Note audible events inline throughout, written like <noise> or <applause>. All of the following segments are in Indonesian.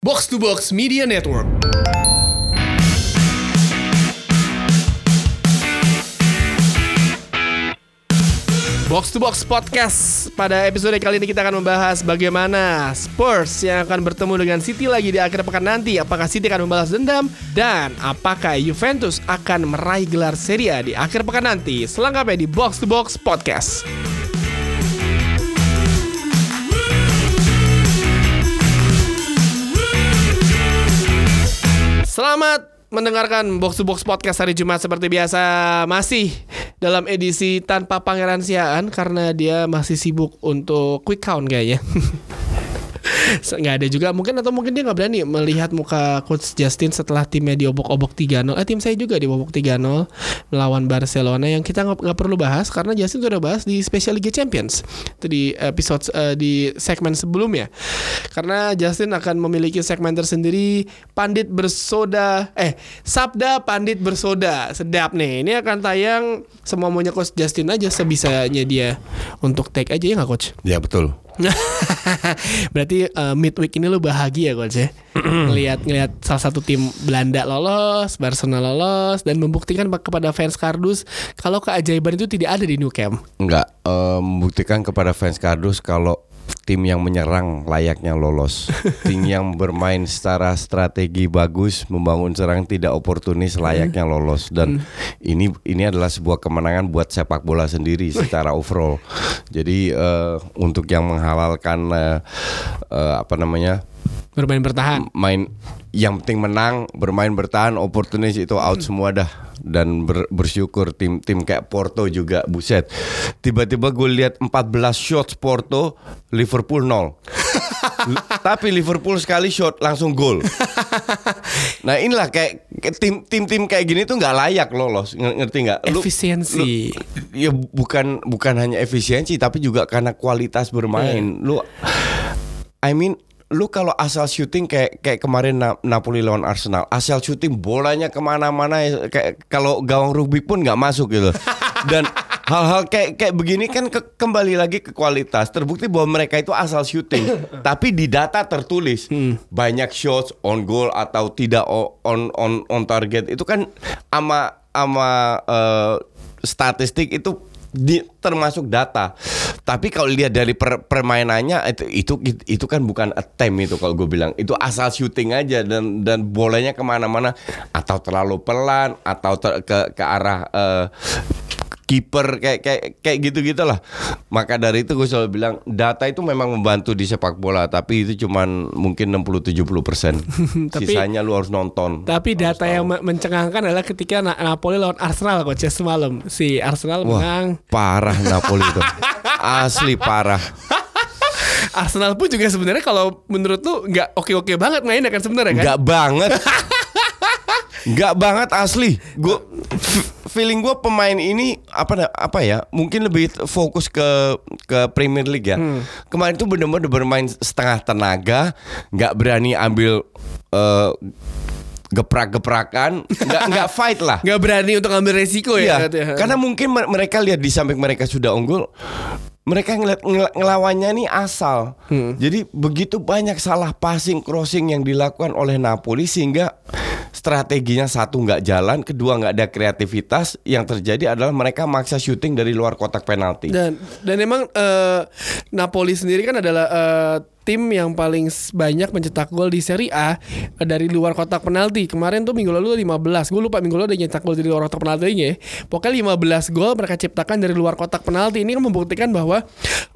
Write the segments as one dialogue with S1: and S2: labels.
S1: Box to Box Media Network. Box to Box Podcast. Pada episode kali ini kita akan membahas bagaimana Spurs yang akan bertemu dengan City lagi di akhir pekan nanti. Apakah City akan membalas dendam? Dan apakah Juventus akan meraih gelar Serie A di akhir pekan nanti? Selengkapnya di Box to Box Podcast Selamat mendengarkan Box to Box Podcast hari Jumat seperti biasa. Masih dalam edisi tanpa Pangeran Siaan Karena dia masih sibuk untuk quick count kayaknya <laughs> nggak ada juga. Mungkin atau mungkin dia nggak berani melihat muka coach Justin setelah timnya diobok-obok 3-0 eh tim saya juga diobok 3-0 melawan Barcelona yang kita nggak perlu bahas karena Justin sudah bahas di Special League Champions. Itu di episode uh, di segmen sebelumnya. Karena Justin akan memiliki segmen tersendiri Pandit bersoda. Eh Sabda Pandit bersoda. Sedap nih. Ini akan tayang semua maunya coach Justin aja sebisanya dia untuk take aja ya nggak coach?
S2: Ya betul. <laughs>
S1: Berarti uh, midweek ini lu bahagia coach ya ngelihat ngelihat salah satu tim Belanda lolos, Barcelona lolos dan membuktikan kepada fans Kardus kalau keajaiban itu tidak ada di Nou Camp.
S2: Enggak eh, membuktikan kepada fans Kardus kalau tim yang menyerang layaknya lolos. <laughs> tim yang bermain secara strategi bagus, membangun serang tidak oportunis layaknya lolos dan ini ini adalah sebuah kemenangan buat sepak bola sendiri secara overall. Jadi eh, untuk yang menghalalkan eh, eh, apa namanya?
S1: Bermain bertahan.
S2: main yang penting menang bermain bertahan oportunis itu out semua dah. Dan ber- bersyukur tim tim kayak Porto juga buset. Tiba-tiba gue lihat 14 shots Porto Liverpool 0 L- <laughs> tapi Liverpool sekali shot langsung gol. <laughs> Nah inilah kayak tim tim tim kayak gini tuh nggak layak lolos Nge- ngerti nggak?
S1: Efisiensi.
S2: lu- ya bukan bukan hanya efisiensi tapi juga karena kualitas bermain. Lu I mean lu kalau asal syuting kayak kayak kemarin Na- Napoli lawan Arsenal asal syuting bolanya ke mana-mana ya, kayak kalau gawang rugby pun nggak masuk gitu. <laughs> Dan hal-hal kayak kayak begini kan ke- kembali lagi ke kualitas. Terbukti bahwa mereka itu asal syuting <laughs> tapi di data tertulis. Banyak shots on goal atau tidak on on on target. Itu kan ama ama eh, statistik itu di, termasuk data. Tapi kalau lihat dari per- permainannya itu, itu itu kan bukan attempt itu kalau gue bilang itu asal shooting aja dan dan bolanya ke mana-mana atau terlalu pelan atau ter- ke ke arah eh, kiper kayak kayak kayak gitu gitulah maka dari itu gue selalu bilang data itu memang membantu di sepak bola tapi itu cuman mungkin 60-70 persen <laughs>
S1: Tapi-
S2: sisanya lu harus nonton
S1: Tapi data yang me- mencengangkan adalah ketika Na- Napoli lawan Arsenal coach ya semalam. Si Arsenal
S2: Wah,
S1: menang.
S2: parah Napoli itu. <laughs> Asli parah.
S1: Arsenal pun juga sebenarnya kalau menurut lu nggak oke-oke banget mainnya kan sebenarnya kan?
S2: Enggak banget. <laughs> Enggak banget asli. Gue feeling gue pemain ini apa apa ya? Mungkin lebih fokus ke ke Premier League ya. Kemarin tuh bener-bener bermain setengah tenaga, nggak berani ambil eh, geprak-geprakan, nggak nggak <laughs> fight lah.
S1: Nggak berani untuk ambil resiko ya.
S2: Iya,
S1: katanya.
S2: karena mungkin mer- mereka lihat di samping mereka sudah unggul, mereka ngeliat ngel- ngelawannya nih asal. Jadi begitu banyak salah passing, crossing yang dilakukan oleh Napoli sehingga strateginya satu nggak jalan, kedua nggak ada kreativitas. Yang terjadi adalah mereka maksa syuting dari luar kotak penalti.
S1: Dan dan emang eh, Napoli sendiri kan adalah eh, tim yang paling banyak mencetak gol di Serie A eh, dari luar kotak penalti. Kemarin tuh minggu lalu 15. Gue lupa minggu lalu udah nyetak gol dari luar kotak penaltinya. ya. Pokoknya 15 gol mereka ciptakan dari luar kotak penalti. Ini kan membuktikan bahwa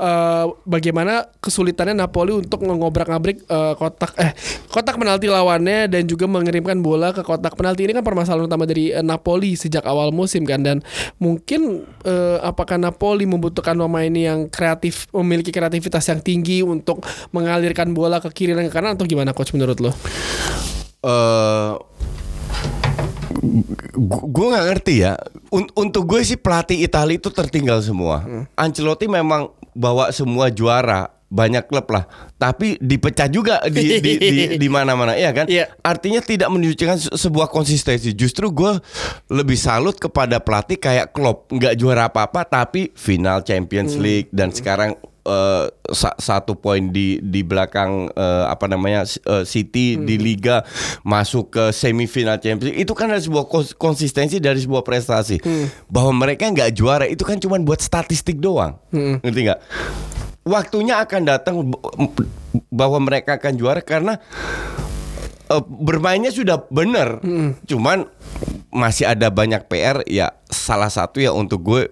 S1: eh, bagaimana kesulitannya Napoli untuk ngobrak-ngabrik eh, kotak eh kotak penalti lawannya dan juga mengirimkan bola ke kotak penalti. Ini kan permasalahan utama dari eh, Napoli sejak awal musim kan dan mungkin eh, apakah Napoli membutuhkan pemain yang kreatif memiliki kreativitas yang tinggi untuk mengalirkan bola ke kiri dan ke kanan atau gimana coach menurut lo?
S2: eh gue nggak ngerti ya. Un- untuk gue sih pelatih Italia itu tertinggal semua. Ancelotti memang bawa semua juara banyak klub lah, tapi dipecah juga di di di, di <laughs> mana-mana, ya kan?
S1: Iya.
S2: Artinya tidak menunjukkan se- sebuah konsistensi. Justru gue lebih salut kepada pelatih kayak Klopp, nggak juara apa-apa, tapi final Champions League dan sekarang eh, sa- satu poin di di belakang eh, apa namanya eh, City di Liga masuk ke semifinal Champions League, itu kan ada sebuah kons- konsistensi dari sebuah prestasi. Bahwa mereka nggak juara itu kan cuma buat statistik doang. Ngerti nggak? Waktunya akan datang bahwa mereka akan juara karena eh, bermainnya sudah benar. Cuman masih ada banyak PR ya salah satu ya untuk gue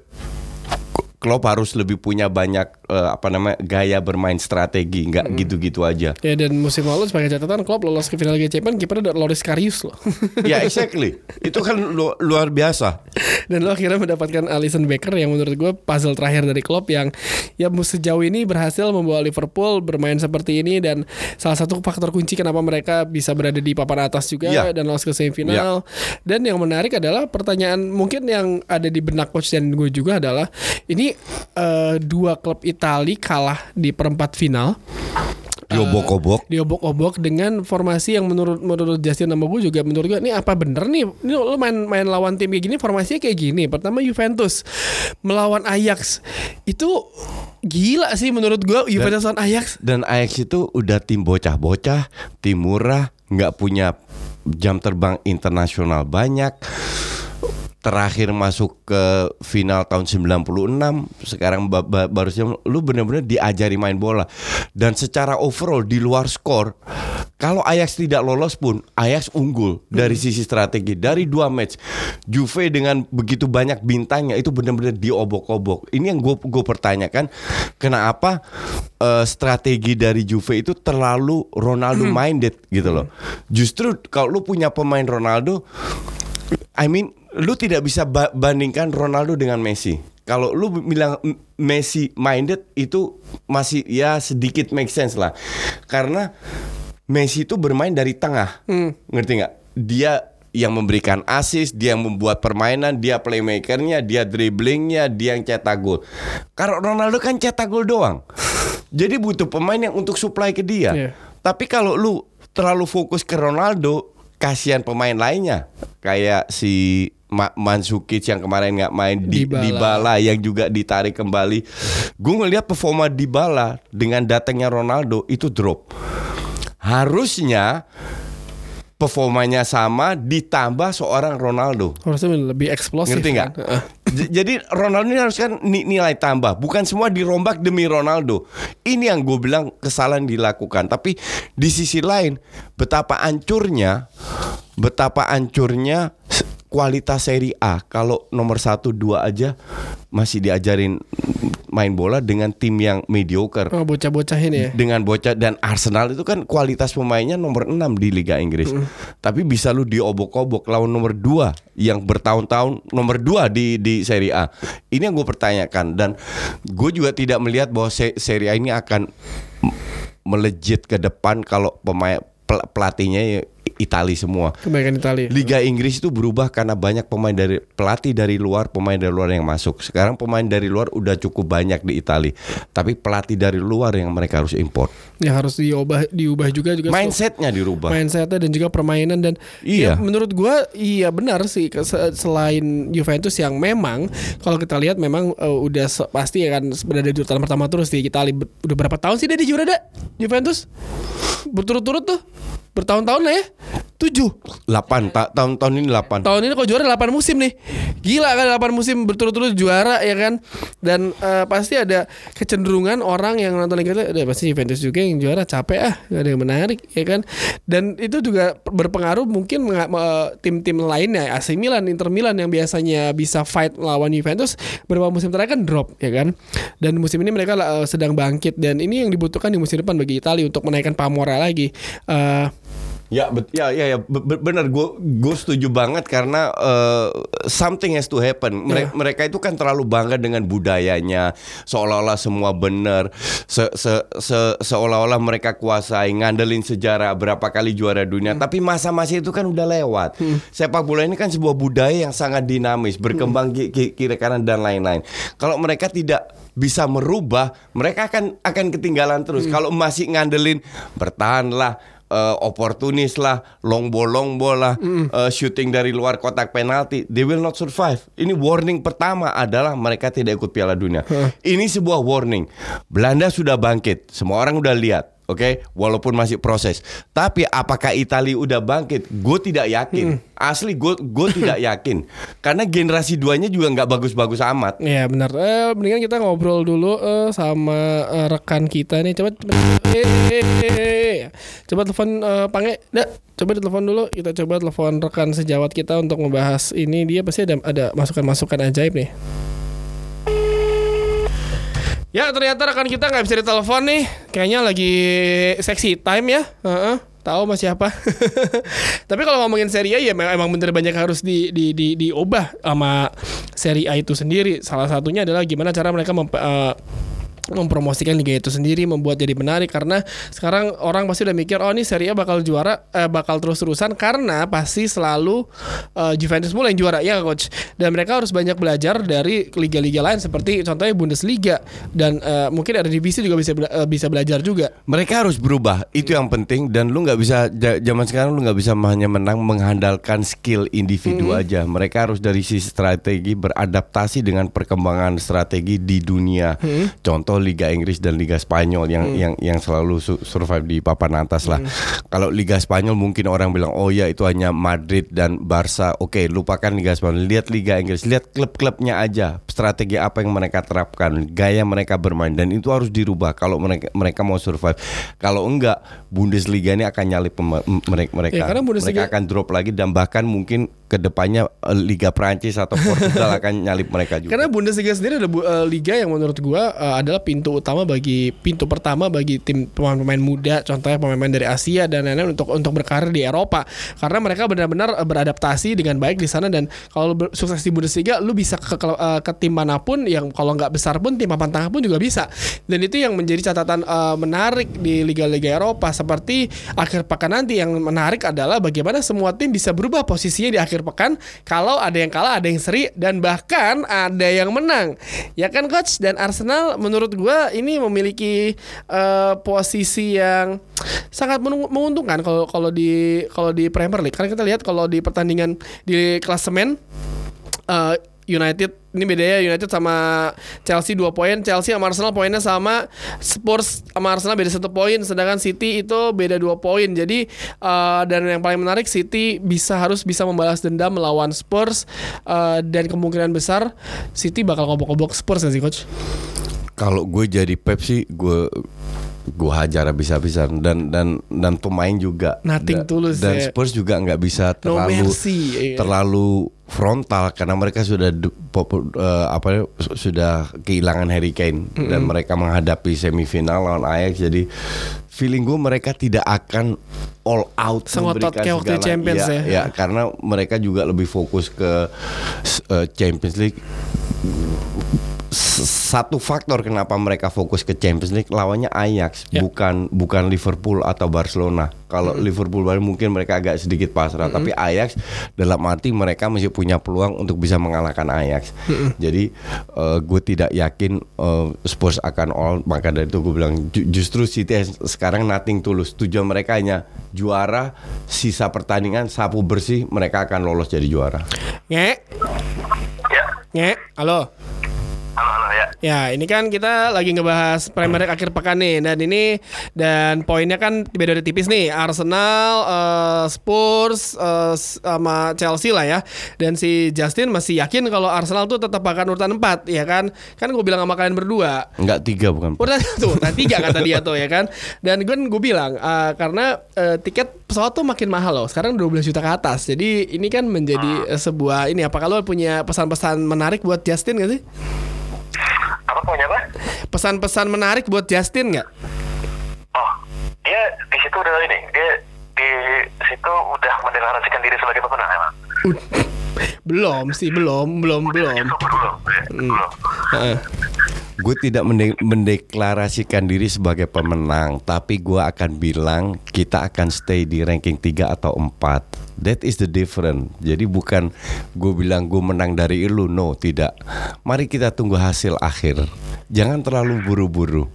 S2: Klopp harus lebih punya banyak eh, apa namanya gaya bermain strategi nggak gitu-gitu aja
S1: Ya dan musim lalu sebagai catatan Klopp lolos ke final Liga Champions kipernya ada Loris Karius loh. <laughs>
S2: ya exactly itu kan lu- luar biasa <laughs>
S1: dan lo akhirnya mendapatkan Alisson Becker yang menurut gue puzzle terakhir dari Klopp yang ya sejauh ini berhasil membawa Liverpool bermain seperti ini dan salah satu faktor kunci kenapa mereka bisa berada di papan atas juga
S2: Iya.
S1: dan lolos ke semifinal. Dan yang menarik adalah pertanyaan mungkin yang ada di benak coach dan gue juga adalah ini eh, dua klub Itali kalah di perempat final.
S2: Diobok-obok.
S1: Diobok-obok dengan formasi yang menurut menurut Justin sama gue juga menurut gue ini apa bener nih? Ini lo main main lawan tim kayak gini formasinya kayak gini. Pertama Juventus melawan Ajax. Itu gila sih menurut gue Juventus lawan Ajax.
S2: dan Ajax itu udah tim bocah-bocah tim murah nggak punya jam terbang internasional banyak terakhir masuk ke final tahun 96 sekarang ba- ba- baru lu benar-benar diajari main bola. Dan secara overall di luar skor kalau Ajax tidak lolos pun Ajax unggul dari sisi strategi. Dari dua match Juve dengan begitu banyak bintangnya itu benar-benar diobok-obok. Ini yang gue gue pertanyakan kenapa eh, strategi dari Juve itu terlalu Ronaldo minded gitu loh. Justru kalau lu punya pemain Ronaldo I mean, lu tidak bisa ba- bandingkan Ronaldo dengan Messi. Kalau lu bilang Messi minded itu masih ya sedikit make sense lah. Karena Messi itu bermain dari tengah. Ngerti nggak? Dia yang memberikan assist, dia yang membuat permainan, dia playmakernya, dia dribblingnya, dia yang cetak gol. Kalau Ronaldo kan cetak gol doang. <laughs> Jadi butuh pemain yang untuk supply ke dia.
S1: Iya.
S2: Tapi kalau lu terlalu fokus ke Ronaldo, kasihan pemain lainnya kayak si Ma- Mandzukic yang kemarin nggak main di
S1: Dybala.
S2: Dybala yang juga ditarik kembali. Gue ngelihat performa Dybala dengan datangnya Ronaldo itu drop. Harusnya performanya sama ditambah seorang Ronaldo.
S1: harusnya lebih eksplosif
S2: Ngerti nggak?
S1: kan? Heeh.
S2: J- Jadi Ronaldo ini harus kan ni- nilai tambah, bukan semua dirombak demi Ronaldo. Ini yang gue bilang kesalahan dilakukan. Tapi di sisi lain, betapa ancurnya, betapa ancurnya kualitas Serie A. Kalau nomor satu dua aja masih diajarin main bola dengan tim yang mediocre
S1: oh bocah-bocah ini ya
S2: dengan bocah dan Arsenal itu kan kualitas pemainnya nomor 6 di Liga Inggris. Tapi bisa lu diobok-obok lawan nomor 2 yang bertahun-tahun nomor 2 di di Serie A. Ini yang gue pertanyakan dan gue juga tidak melihat bahwa se- Serie A ini akan melejit ke depan kalau pemain pel- pelatihnya ya Itali semua.
S1: kebaikan Italia
S2: Liga Inggris itu berubah karena banyak pemain dari pelatih dari luar, pemain dari luar yang masuk. Sekarang pemain dari luar udah cukup banyak di Italia. Tapi pelatih dari luar yang mereka harus import.
S1: ya harus diubah diubah juga juga
S2: Mindsetnya dirubah.
S1: mindsetnya dan juga permainan dan
S2: Iya.
S1: ya, menurut gua iya benar sih selain Juventus yang memang kalau kita lihat memang eh, udah pasti ya kan berada di urutan pertama terus di Italia udah berapa tahun sih dia di juara Juventus berturut-turut tuh bertahun-tahun lah ya tujuh.
S2: 8 ta- tahun-tahun ini 8.
S1: tahun ini kok juara 8 musim nih. Gila kan 8 musim berturut-turut juara ya kan? Dan eh, pasti ada kecenderungan orang yang nonton Liga itu "Udah, pasti Juventus juga yang juara capek ah gak ada yang menarik ya kan? Dan itu juga berpengaruh mungkin tim-tim lainnya AC Milan Inter Milan yang biasanya bisa fight lawan Juventus beberapa musim terakhir kan drop ya kan? Dan musim ini mereka eh, sedang bangkit. Dan ini yang dibutuhkan di musim depan bagi Italia untuk menaikkan pamornya lagi. Eh,
S2: Ya, bet, ya, ya, ya, be- be- benar. Gue, gue setuju banget karena eh, something has to happen. Mere-
S1: Iya.
S2: Mereka itu kan terlalu bangga dengan budayanya, seolah-olah semua benar, se, se, se- seolah-olah mereka kuasai, ngandelin sejarah berapa kali juara dunia. Tapi masa-masa itu kan udah lewat. Sepak bola ini kan sebuah budaya yang sangat dinamis, berkembang ki- kiri kanan dan lain-lain. Kalau mereka tidak bisa merubah, mereka akan akan ketinggalan terus. Kalau masih ngandelin bertahanlah uh, oportunis lah, long ball long ball lah, uh, shooting dari luar kotak penalti, they will not survive. Ini warning pertama adalah mereka tidak ikut Piala Dunia. Ini sebuah warning. Belanda sudah bangkit, semua orang udah lihat. Oke, walaupun masih proses. Tapi apakah Italia udah bangkit? Gue tidak yakin. Asli gue gue tidak <laughs> yakin. Karena generasi duanya juga nggak bagus-bagus amat.
S1: Iya benar. Eh, mendingan kita ngobrol dulu eh, sama eh, rekan kita nih. Coba eh, eh, eh, eh. coba telepon eh, Pange. Dah, coba ditelepon dulu. Kita coba telepon rekan sejawat kita untuk membahas ini. Dia pasti ada ada masukan-masukan ajaib nih. Ya ternyata rekan kita nggak bisa ditelepon nih. Kayaknya lagi seksi time ya. Heeh. Tahu mas siapa? <laughs> Tapi kalau ngomongin seri A ya emang bener banyak harus di, di, di, diubah sama seri A itu sendiri. Salah satunya adalah gimana cara mereka memp- eh, mempromosikan liga itu sendiri membuat jadi menarik karena sekarang orang pasti udah mikir oh ini Serie A bakal juara eh, bakal terus-terusan karena pasti selalu eh, Juventus mulai yang juara ya coach dan mereka harus banyak belajar dari liga-liga lain seperti contohnya Bundesliga dan eh, mungkin ada divisi juga bisa bela- eh, bisa belajar juga
S2: Mereka harus berubah, itu yang penting. Dan lu nggak bisa zaman sekarang lu nggak bisa hanya menang mengandalkan skill individu aja. Mereka harus dari sisi strategi beradaptasi dengan perkembangan strategi di dunia. Contoh Liga Inggris dan Liga Spanyol yang yang yang selalu su- survive di papan atas lah. Kalau Liga Spanyol mungkin orang bilang oh ya itu hanya Madrid dan Barca. Oke, lupakan Liga Spanyol. Lihat Liga Inggris, lihat klub-klubnya aja. Strategi apa yang mereka terapkan, gaya mereka bermain dan itu harus dirubah kalau mereka mereka mau survive. Kalau enggak, Bundesliga ini akan nyalip mereka mereka.
S1: Ya, karena Bundesliga-
S2: mereka akan drop lagi dan bahkan mungkin ke depannya eh, Liga Prancis atau Portugal <laughs> akan nyalip mereka juga.
S1: Karena Bundesliga sendiri ada eh, liga yang menurut gua eh, adalah pintu utama bagi pintu pertama bagi tim pemain-pemain muda, contohnya pemain-pemain dari Asia dan lain-lain untuk untuk berkarir di Eropa. Karena mereka benar-benar beradaptasi dengan baik di sana dan kalau ber- sukses di Bundesliga, lu bisa ke, ke, eh, ke tim mana pun yang kalau nggak besar pun tim papan tengah pun juga bisa. Dan itu yang menjadi catatan eh, menarik di liga-liga Eropa seperti akhir pekan nanti yang menarik adalah bagaimana semua tim bisa berubah posisinya di akhir pekan kalau ada yang kalah, ada yang seri dan bahkan ada yang menang. Ya kan coach dan Arsenal menurut gua ini memiliki eh, posisi yang sangat menguntungkan kalau kalau di kalau di Premier League. Karena kita lihat kalau di pertandingan di klasemen eh, United ini bedanya United sama Chelsea 2 poin, Chelsea sama Arsenal poinnya sama, Spurs sama Arsenal beda satu poin, sedangkan City itu beda dua poin. Jadi eh, dan yang paling menarik City bisa harus bisa membalas dendam melawan Spurs eh, dan kemungkinan besar City bakal kobok-kobok Spurs nggak sih coach?
S2: Kalau gue jadi Pep sih gue gue hajar habis-habisan. Dan dan dan pemain juga.
S1: Nothing
S2: Da-
S1: tulus
S2: dan
S1: ya.
S2: Spurs juga nggak bisa
S1: No
S2: terlalu
S1: mercy, iya.
S2: terlalu frontal. Karena mereka sudah eh, apa ya, su- sudah kehilangan Harry Kane. Dan mereka menghadapi semifinal lawan Ajax. Jadi feeling gue mereka tidak akan all out
S1: Sengotot
S2: memberikan
S1: waktu
S2: segala-
S1: Champions
S2: Iya,
S1: ya.
S2: iya, karena mereka juga lebih fokus ke eh, Champions League satu faktor kenapa mereka fokus ke Champions League lawannya Ajax
S1: Ya.
S2: bukan bukan Liverpool atau Barcelona. Kalau Liverpool baru mungkin mereka agak sedikit pasrah, tapi Ajax dalam arti mereka masih punya peluang untuk bisa mengalahkan Ajax. Jadi eh, gue tidak yakin eh, Spurs akan all maka dari itu gue bilang ju- justru City sekarang nothing tulus. Tujuan mereka hanya juara, sisa pertandingan sapu bersih mereka akan lolos jadi juara.
S1: Nge,
S3: Ya,
S1: nge, halo
S3: ya.
S1: Ini kan kita lagi ngebahas Premier League akhir pekan nih dan ini dan poinnya kan beda tipis nih. Arsenal, eh, Spurs eh, sama Chelsea lah ya. Dan si Justin masih yakin kalau Arsenal tuh tetap akan urutan 4 ya kan? Kan gue bilang sama kalian berdua.
S2: Enggak tiga bukan.
S1: Urutan tuh, urutan tiga kata dia tuh ya kan. Dan gue gue bilang eh, karena eh, tiket pesawat tuh makin mahal loh. Sekarang 12 juta ke atas. Jadi ini kan menjadi eh, sebuah ini apa kalau punya pesan-pesan menarik buat Justin gak sih?
S3: Punya apa?
S1: Pesan-pesan menarik buat Justin nggak?
S3: Oh, dia di situ udah ini. Dia di situ udah mendeklarasikan diri sebagai pemenang emang. <laughs>
S1: belum sih, belum, belum, belum.
S3: Belum. ya, Belum.
S1: Heeh.
S2: Gue tidak mende- mendeklarasikan diri sebagai pemenang, tapi gue akan bilang kita akan stay di ranking 3 atau 4. That is the difference. Jadi bukan gue bilang gue menang dari lu, no, tidak. Mari kita tunggu hasil akhir. Jangan terlalu buru-buru.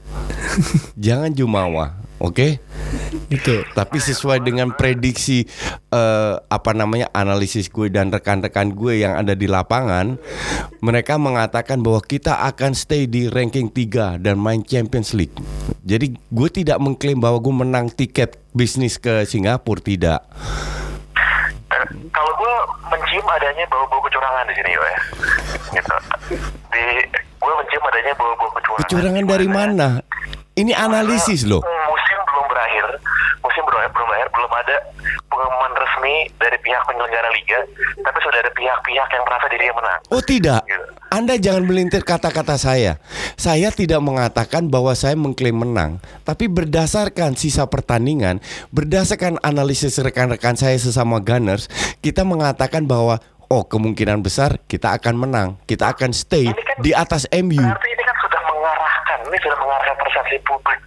S2: <laughs> Jangan jumawa. Oke.
S1: Gitu.
S2: Tapi sesuai dengan prediksi eh, apa namanya analisis gue dan rekan-rekan gue yang ada di lapangan, mereka mengatakan bahwa kita akan stay di ranking 3 dan main Champions League. Jadi gue tidak mengklaim bahwa gue menang tiket bisnis ke Singapura tidak.
S3: Kalau gue mencium adanya bau-bau kecurangan di sini ya gitu di gue mencium adanya bau-bau kecurangan
S2: Kecurangan dari
S3: mana-
S2: mana? Ini analisis loh.
S3: Musim belum belum berakhir belum ada pengumuman resmi dari pihak penyelenggara liga tapi sudah ada pihak-pihak yang merasa dirinya menang
S2: Oh tidak, Anda jangan melintir kata-kata saya. Saya tidak mengatakan bahwa saya mengklaim menang, tapi berdasarkan sisa pertandingan, berdasarkan analisis rekan-rekan saya sesama Gunners, kita mengatakan bahwa oh kemungkinan besar kita akan menang, kita akan stay di atas MU.
S3: berarti ini kan ini sudah mengarahkan persepsi publik.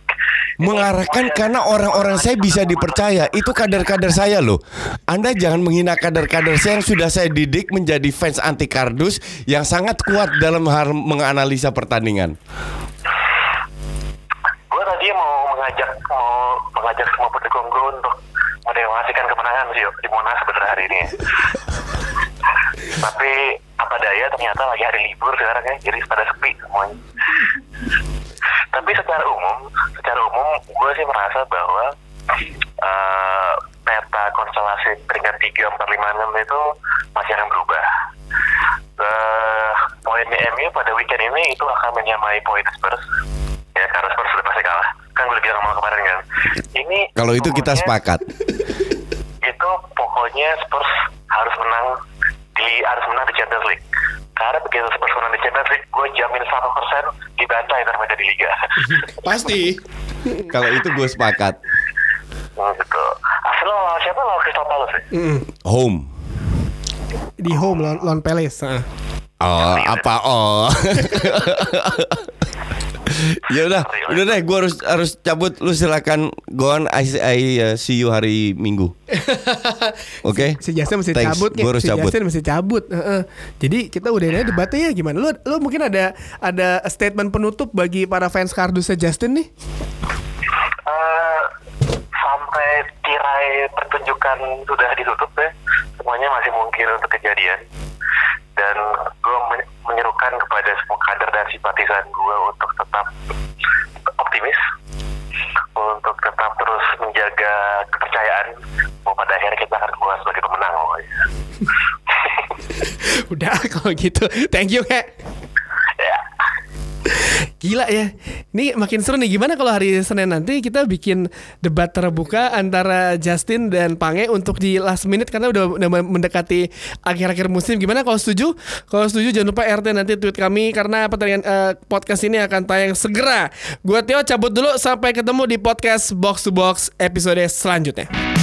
S2: Mengarahkan karena orang-orang saya bisa dipercaya. Itu kader-kader saya loh. Anda jangan menghina kader-kader saya yang sudah saya didik menjadi fans anti kardus Yang sangat kuat dalam hal menganalisa pertandingan.
S3: Gue tadi mau mengajak mau mengajak semua pendukung gue untuk mendeklarasikan kemenangan sih di Monas sebenarnya hari ini. Tapi apa daya ternyata lagi hari libur sekarang ya, jadi pada sepi semuanya. Tapi secara umum, secara umum gue sih merasa bahwa eh, peta konstelasi peringkat 3, 4, 5, 6 itu masih akan berubah. Eh, poinnya MU pada weekend ini itu akan menyamai poin Spurs. Ya karena Spurs sudah pasti kalah. Kan gue bilang sama kemarin kan. Ini
S2: Kalau itu kita sepakat.
S3: itu pokoknya Spurs harus menang di harus menang di Champions League karena begitu menang di Champions League gue jamin 100% dibantai mereka di Liga <laughs>
S1: Pasti.
S2: Kalau itu gue sepakat
S3: Hmm, gitu Arsenal lawan siapa lawan Crystal Palace ya?
S1: Mm.
S2: Home
S1: Di home lawan, lawan Palace. Ah.
S2: Oh apa oh <laughs> <laughs> Ya udah, udah deh, gue harus harus cabut. Lu silakan go on. I, I uh, see you hari Minggu. <laughs> Oke.
S1: Si Justin mesti
S2: Thanks,
S1: cabut
S2: Gue harus
S1: si
S2: cabut.
S1: Justin mesti cabut. Heeh. Jadi kita udah ini debatnya ya gimana? Lu lu mungkin ada ada statement penutup bagi para fans kardusnya Justin nih?
S3: Eh, sampai tirai pertunjukan sudah ditutup ya semuanya masih mungkin untuk kejadian dan gue men- menyerukan kepada semua kader dan simpatisan gue untuk tetap optimis untuk tetap terus menjaga kepercayaan bahwa pada akhirnya kita akan keluar sebagai pemenang pokoknya. <laughs>
S1: Udah kalau gitu. Thank you, Kak. Gila ya. Ini makin seru nih. Gimana kalau hari Senin nanti kita bikin debat terbuka antara Justin dan Pange untuk di last minute karena udah, mendekati akhir-akhir musim. Gimana kalau setuju? Kalau setuju jangan lupa RT nanti tweet kami karena pertandingan eh, podcast ini akan tayang segera. Gua Tio cabut dulu sampai ketemu di podcast Box to Box episode selanjutnya.